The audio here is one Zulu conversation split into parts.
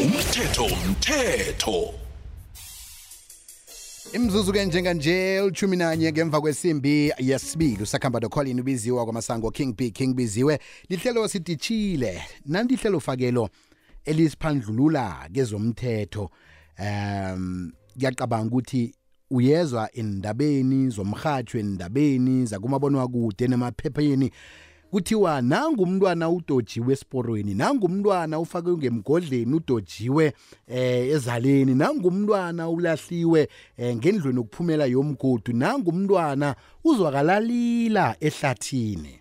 umthetho umthetho imzuzu ke njenganje ulithumi nanye ngemva kwesimbi yesibili usakhamba nocolin ubiziwa kwamasango king b king biziwe. Lihlelo siditshile nanti ihlelo fakelo elisiphandlulula kezomthetho. Um ngiyacabanga ukuthi uyezwa endabeni zomrhatsho endabeni zakumabonwakude nemaphepheni kuthiwa nangumntwana udojiwe esiporweni nangumntwana ufakwe ngemgodleni udojiwe eh ezaleni nangumntwana ulahliwe eh, ngendlweni okuphumela yomgudu nangumntwana uzwakalalila ehlathini.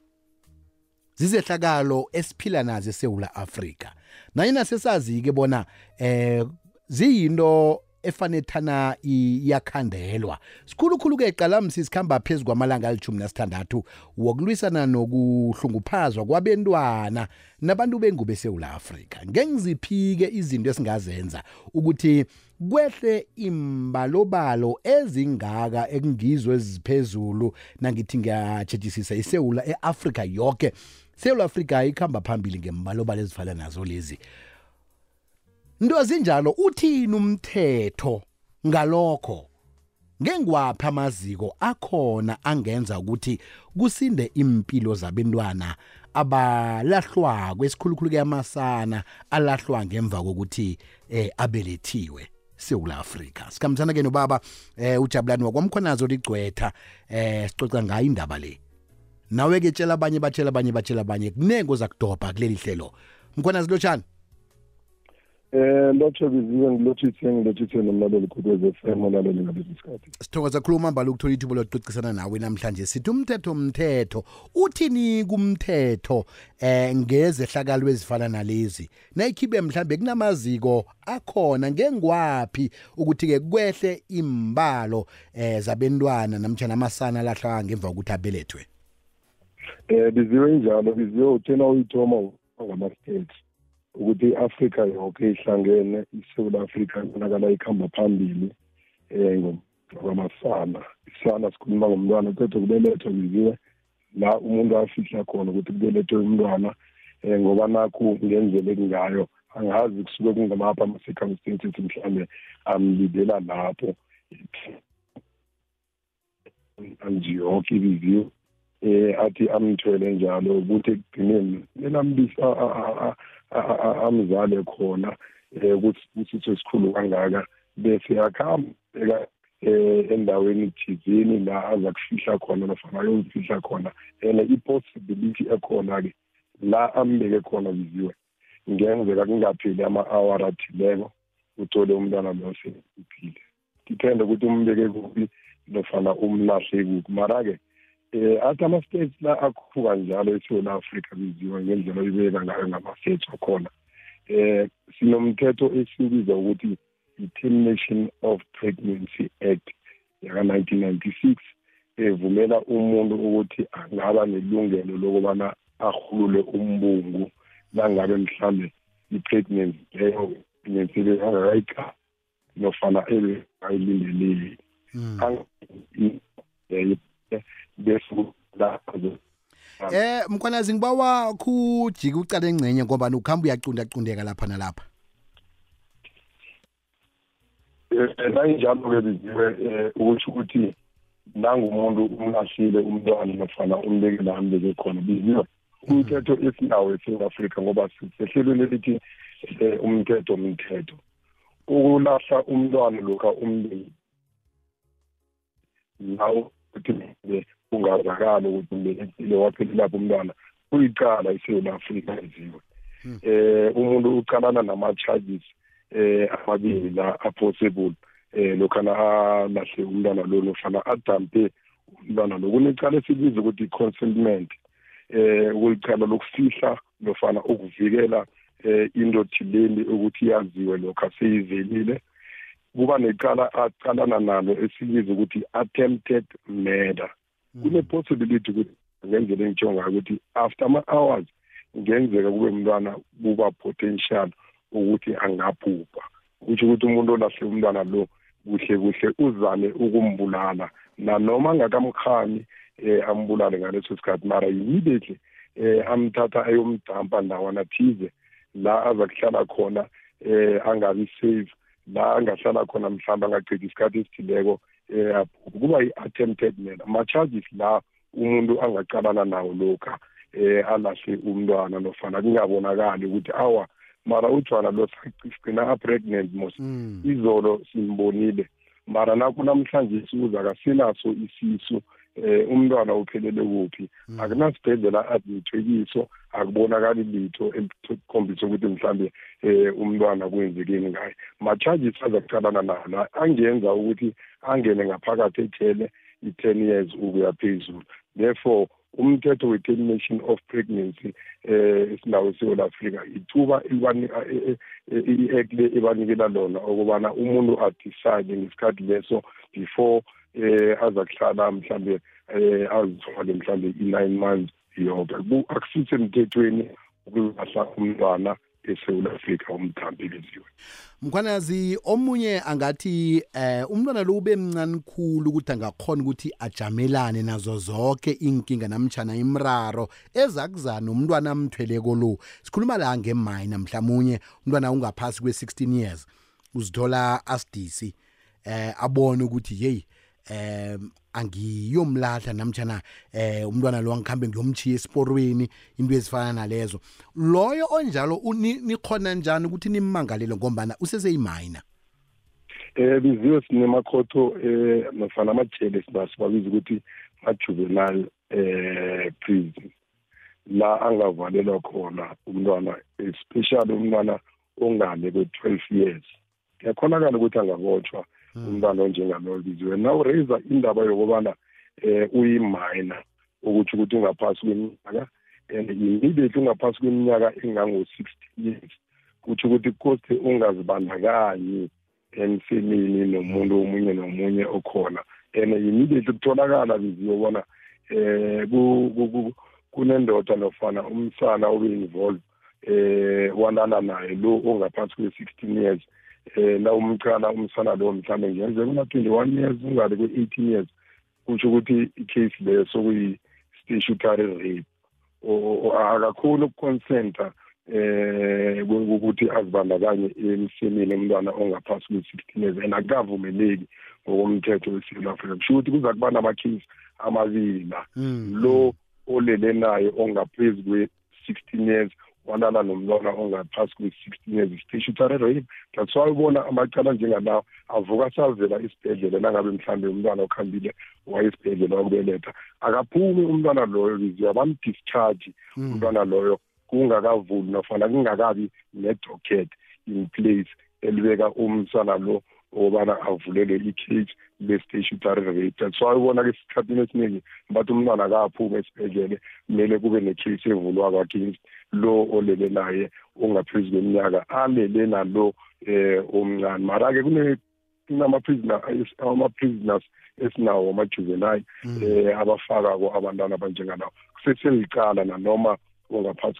Zizehlakalo esiphila nazo eSouth Africa nayina sesazi ke bona eh ziyinto efanethana iyakhandelwa sikhulukhulu ke qalamsi sikhamba phezulu kwamalanga alithumi nasithandathu wokulwisana nokuhlunguphazwa kwabentwana nabantu bengubo eSouth Africa ngengiziphi-ke izinto esingazenza ukuthi kwehle imbalobalo ezingaka ekungizo eziphezulu nangithi ngiyatshetshisisa isewula e-afrika yonke sewula afrika ikhamba phambili ngembalobalo ezifana nazo lezi. Into zinjalo uthini umthetho ngalokho? Ngengwaphi amaziko akhona angenza ukuthi kusinde impilo zabentwana abalahlwa kwesikhulukhulu keyamasana alahlwa ngemva kokuthi eh abelethiwe eSouth Africa sikhambisana ke nobaba eh ujabulani wakwamkhonazo ligcwetha eh sicoca ngayo indaba le. Nawe ke tshela abanye batshela abanye batshela abanye kunengo zakudobha kuleli hlelo. Mkhonazi lotshani. Eh lotho biziwe ngilothithe ngilothithe nomlaleli kukwez FM olaleli ngalesi sikhathi. sithokoza khuluma mbala ukuthola ithuba lokuqiqisana nawe namhlanje. Sithi umthetho umthetho uthini kumthetho eh ngezehlakalo ezifana nalezi? Nayikhibe mhlambe kunamaziko akhona ngengwaphi ukuthi ke kwehle imbalo eh zabentwana namtjana amasana lahlwa ngemva kokuthi abelethwe? Eh biziwe njalo biziwe uthena uyithoma ngama states ukuthi iAfrika yonke ihlangene iSouth Africa ibonakala ikhamba phambili eh ngomasana isana sikhuluma ngomntwana uqeda kubelethwa biziwe la umuntu afihla khona ukuthi kubelethwe umntwana eh ngoba nakho ngenzele kungayo angazi kusuke kungamapha ama-circumstances mhlawumbe amlidela lapho. Nje yonke ibiziwe eh athi amthwele njalo ukuthi ekugcineni elambisa amzale khona eh ukuthi usitho esikhulu kangaka bese akhamba eka eh endaweni thizini la aza kufihla khona nofana ayozifihla khona and i-possibility ekhona ke la ambeke khona biziwe ngenzeka kungapheli ama-hour athileko uthole umntwana lo seuphile depende ukuthi umbeke kuphi nofana umlahle kuphi. Mara-ke eh athi ama-states la akhuphuka njalo eSouth Africa biziwe ngendlela oyibeka ngayo ngama-states akhona eh sinomthetho esibiza ukuthi i-termination of pregnancy act yaka-1996 evumela umuntu ukuthi angaba nelungelo lokubana ahulule umbungu nangabe mhlambe i-pregnancy leyo pregnancy leyo angakayikhali nofana ayilindeleli bese lapho Eh mkhwanazi ngibawa khujika ucala engcenye ngoba ukuhamba uyacunda cundeka lapha nalapha. nayinjalo-ke biziwe um ukuthi ukuthi nangumuntu umlahlile umntwana nofana umbeke la ambeke khona biziwe umthetho esinawo eSouth Africa ngoba sehlelweni elithi um umthetho umthetho ukulahla umntwana lokha umbeki lawo ukuthi kungazakala ukuthi umbelethile waphelelapho umntwana. Uyicala eSouth Africa eziwe. Eh umuntu uqalana nama-charges eh amabili la a-possible eh lokhana alahle umntwana lo nofana adampe umntwana lo. Kunecala esibiza ukuthi i-consentment eh ukulicala lokufihla nofana ukuvikela eh into thileni ukuthi yaziwe lokho seyivelile. Kuba necala aqalana nalo esibiza ukuthi attempted murder. Kune-possibility ukuthi ngendlela engitsho ukuthi after ama-hours kungenzeka kube mntwana kuba potential ukuthi angabhubha kusho ukuthi umuntu olahle umntwana lo kuhle kuhle uzame ukumbulala nanoma angakamkhami eh ambulale ngaleso sikhathi mara immediately eh amthatha ayomdampa ndawana thize la aza kuhlala khona eh angabi safe. La angahlala khona mhlawumbe angaqedi isikhathi esithileko eh kuba i-attempted murder ama-charges la umuntu angaqalana nawo lokha eh alahle umntwana nofana kungabonakali ukuthi awa mara ujwana lo sigcina a-pregnant mos. Mm. izolo simbonile. Mara nakho namhlanje sibuza kasinaso isisu. Eh umntwana uphelele kuphi akunasibhedlela admithwe kiso akubonakali litho elikhombisa ukuthi mhlambe eh umntwana kwenzekeni ngaye. Ma-charges azakuqalana nawo angenza ukuthi angene ngaphakathi ejele i-ten years ukuya phezulu. Therefore umthetho we-termination of pregnancy eh esinawo eSouth Africa ithuba elibanika i-act le ebanikela lona okubana umuntu adecide ngesikhathi leso before eh aza kuhlala mhlambe eh azithole mhlambe i-nine months yonke. Akusithi emthethweni ukulahla umntwana eSouth Africa umthambeleziwe mkhwanazi omunye angathi eh umntwana lo ube mncane khulu ukuthi angakhona ukuthi ajamelane nazo zonke inkinga namtjhana imraro ezakuzana umntwana amthweleko lo. Sikhuluma la ngemayina mhlamunye umntwana ungaphasi kwe-16 years. Uzithola asidisi eh abone ukuthi hey um angiyomlahla namtjana eh umntwana lo angikhambe ngiyomchiya esiporweni into ezifana nalezo. Loyo onjalo nikhona njani ukuthi nimmangalele ngombana useseyimayina eh biziwe sinemakhotho eh nofana amajele sibabiza ukuthi ma-juvenile eh prison. La angavalelwa khona umntwana especially umntwana ongale kwe-twelve years. Kuyakhonakala ukuthi angabotshwa umntwana onjengaloyo biziwe na uraise indaba yokubana eh uyiminor ukuthi ukuthi ungaphasi kweminyaka and immediately ungaphasi kweminyaka engango-sixteen years kutsho ukuthi koste ungazibandakanyi emsemeni nomuntu omunye nomunye okhona. And immediately kutholakala biziwe bona eh ku- ku- ku- kunendoda nofana umsana obe-involved eh walala naye lo ongaphansi kwe-sixteen years. Eh la umcala umsana lo mhlawumbe ngenzeka una-twenty-one years ungale kwe-eighteen years kutsho ukuthi i-case leyo sokuyi-statutory rape. O- o- akakhoni ukuconsenta eh ukuthi azibandakanye emsemeni umntwana ongaphasi kwe-sixteen years and akukavumeleki ngokomthetho weSouth Africa kusho ukuthi kuza kuba nama-case amabili la. Mm. lo olele naye ongaphezu kwe-sixteen years walala nomntwana ongaphasi kwe-sixteen years statutory rape that's why ubona amacala njengalawo avuka asavela esibhedlela nangabe mhlambe umntwana okhambile waye esibhedlela wakubeletha. Akaphumi umntwana loyo biziwe abamdischarge umntwana loyo kungakavuli nofana kungakabi ne-docket in place elibeka umsana lo okubana avulelwe i-cage le-statutory rape that's why ubona-ke esikhathini esiningi bathi umntwana akaphumi esibhedlele kumele kube ne-case evulwako against lo olele naye ongaphezu kweminyaka alele nalo eh omncane. Mara-ke kune kunama-prisoner ama-prisoners esinawo ama-juvenile eh abafakako abantwana abanjengalawo. Kuseselicala nanoma ongaphansi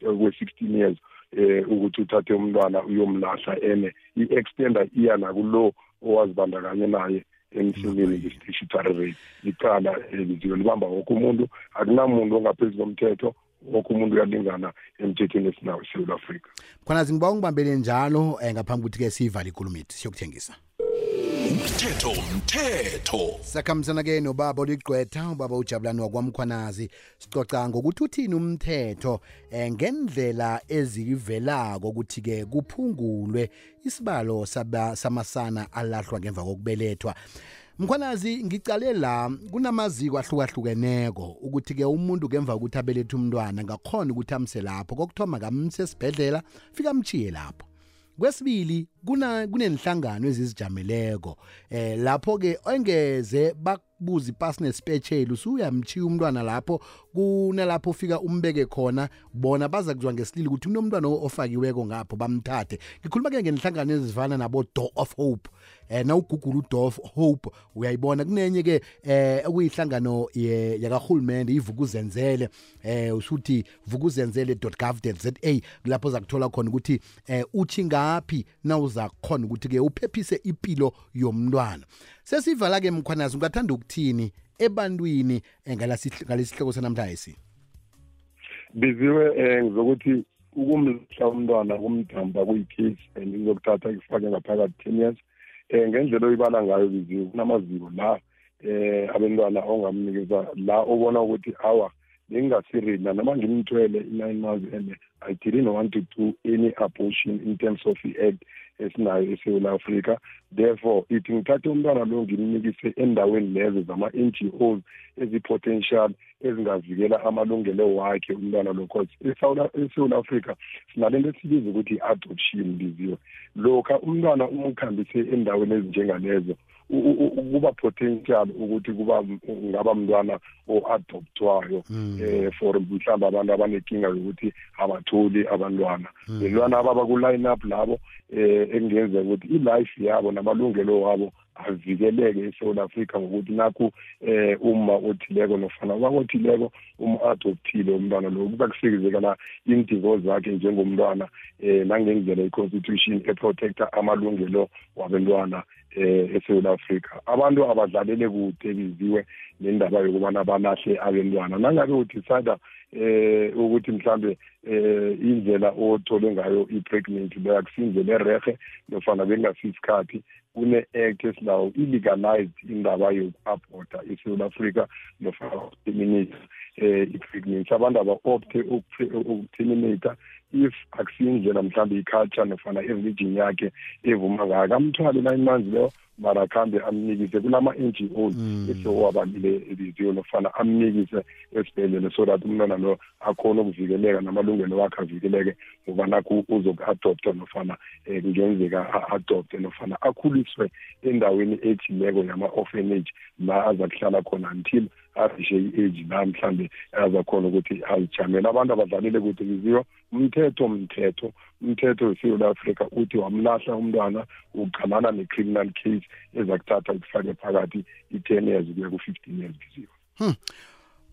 kwe-sixteen years. Eh ukuthi uthathe umntwana uyomlahla ene i-extender iya nakulo owazibandakanye naye emsimini nge-statutory rape icala liziwe libamba woke umuntu. Akunamuntu ongaphezu komthetho woke umuntu uyalingana emthethweni esinawo eSouth Africa mkhwanazi ngiba ungibambele njalo eh, ngaphambi ukuthi-ke siyivale ikulumo ethu siyokuthengisa. Umthetho umthetho sakhambisana-ke nobaba oligqwetha ubaba ujabulani wakwamkhwanazi. Sicoca ngokuthi uthini umthetho um ngendlela ezivelako ukuthi-ke kuphungulwe isibalo samasana alahlwa ngemva kokubelethwa. Mkhwanazi ngicale la kunamaziko ahlukahlukeneko ukuthi-ke umuntu ngemva kokuthi abelethe umntwana ngakhona ukuthi amse lapho. Kokuthoma ngamse esibhedlela fika amchiye lapho. Kwesibili kuna kunenhlangano ezizijameleko eh lapho ke engeze bakubuza ipasi nespecial usuyamchiya umntwana lapho kunalapho ufika umbeke khona bona baza kuzwa ngesilili ukuthi kunomntwana ofakiweko ngapho bamthathe. Ngikhuluma ke ngenhlangano ezifana nabo door of hope. Eh na ugugula udoor of hope uyayibona. Kunenye ke eh okuyihlangano ye- yakahulumende ivukuzenzele. Eh usuthi vukuzenzele.gov.za lapho zakuthola khona ukuthi eh uthi ngaphi na uza khona ukuthi ke uphephise impilo yomntwana. Sesivala ke mkhwanazi ungathanda ukuthini ebantwini eh, ngalesihloko sanamhlanje biziwe eh ngizokuthi ukumlahla umntwana kumdamba kuyi-case and izokuthatha ikufake ngaphakathi ten years. Um ngendlela oyibala ngayo biziwe kunamaziko la eh abantwana ongamnikeza la obona ukuthi awa bengingasirina noma ngimthwele i-nine months and i didn't want to do any abortion in terms of i-act esinayo eSouth Africa therefore ithi ngithathe umntwana lo ngimnikise endaweni lezo zama-NGOs ezi-potential ezingavikela amalungelo wakhe umntwana lo. Cause eSouth Africa sinalento esibiza ukuthi i-adoption biziwe lokha umntwana umkhambise endaweni ezinjengalezo kuba potential ukuthi kuba ngaba mntwana o-adoptwayo eh for mhlawumbe abantu abanenkinga yokuthi abatholi abantwana. Lelwana ababa ku-line up labo eh engenza ukuthi i-life yabo namalungelo wabo avikeleke eSouth Africa ngokuthi nakho eh uma othileko nofana wakothileko uma adoptile umntwana lo kuba kufikizekana indiko zakhe njengomntwana eh nangendlela i-constitution eprotecta amalungelo wabantwana eh eSouth Africa. Abantu abadlalele kude biziwe nendaba yokubana balahle abantwana nangabe udecide eh ukuthi mhlambe eh indlela othole ngayo i-pregnancy leyo akusindlela erehe nofana bekungasisikhathi kune-act esilawo i-legalized indaba yoku-aborta eSouth Africa nofana ukuterminate eh i-pregnancy. Abantu aba-opte ukuterminata if akusiyindlela mhlawumbe i-culture nofana i-religion yakhe evuma ngayo kamthwale nine months leyo mara akhambe amnikise kulama-NGO esewabalile ebiziwe nofana amnikise esibhedlela so that umntwana lo akhona ukuvikeleka namalungelo wakhe avikeleke ngoba nakho uzoku-adopta nofana um kungenzeka a-adopte nofana akhuliswe endaweni ethileko yama-orphanage la aza kuhlala khona until arishe i-age la mhlambe azakhona ukuthi azijamele abantu abadlalile kude biziwe umthetho mthetho umthetho weSouth Africa uthi wamlahla umntwana uqalana ne-criminal case ezakuthatha ikufake phakathi i-10 years kuya ku-15 years biziwe hmm.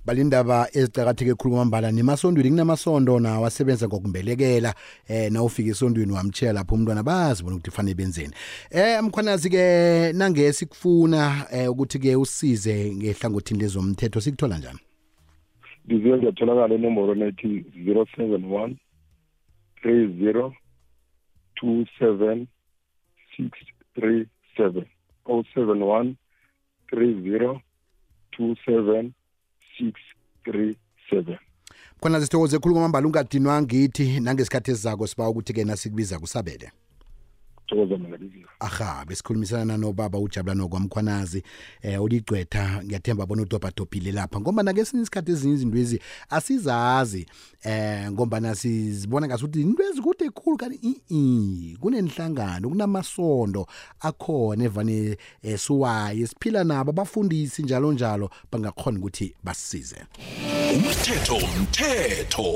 Balindaba ezicakatheke khulu kwambala nemasondweni kunamasondo nawo asebenza ngokumbelekela eh nawufika esondweni wamtshela lapho umntwana bazibona ukuthi fanele benzeni. Eh mkhwanazi ke nange sikufuna eh ukuthi ke usize ngehlangothini lezomthetho sikuthola njani? Biziwe ngiyatholakala enomboro nethi 071 30 27 637 071 30 27 637 khona sithokoze khulu kwamambala ungadinwa ngithi nangesikhathi esizako siba ukuthi-ke nasikubiza kusabele. Thokoza mina biziwe aha besikhulumisana nobaba ujabulano kwamkhwanazi eh uligcwetha ngiyathemba bona udobhadobhile lapha ngoba ngesinye isikhathi ezinye izinto ezi asizazi eh ngoba sizibona ngasuthi into ezikude ekhulu kanti i kunenhlangano kunamasondo akhona evane suwaye siphila nabo abafundisi njalo njalo bangakhona ukuthi basisize umthetho umthetho.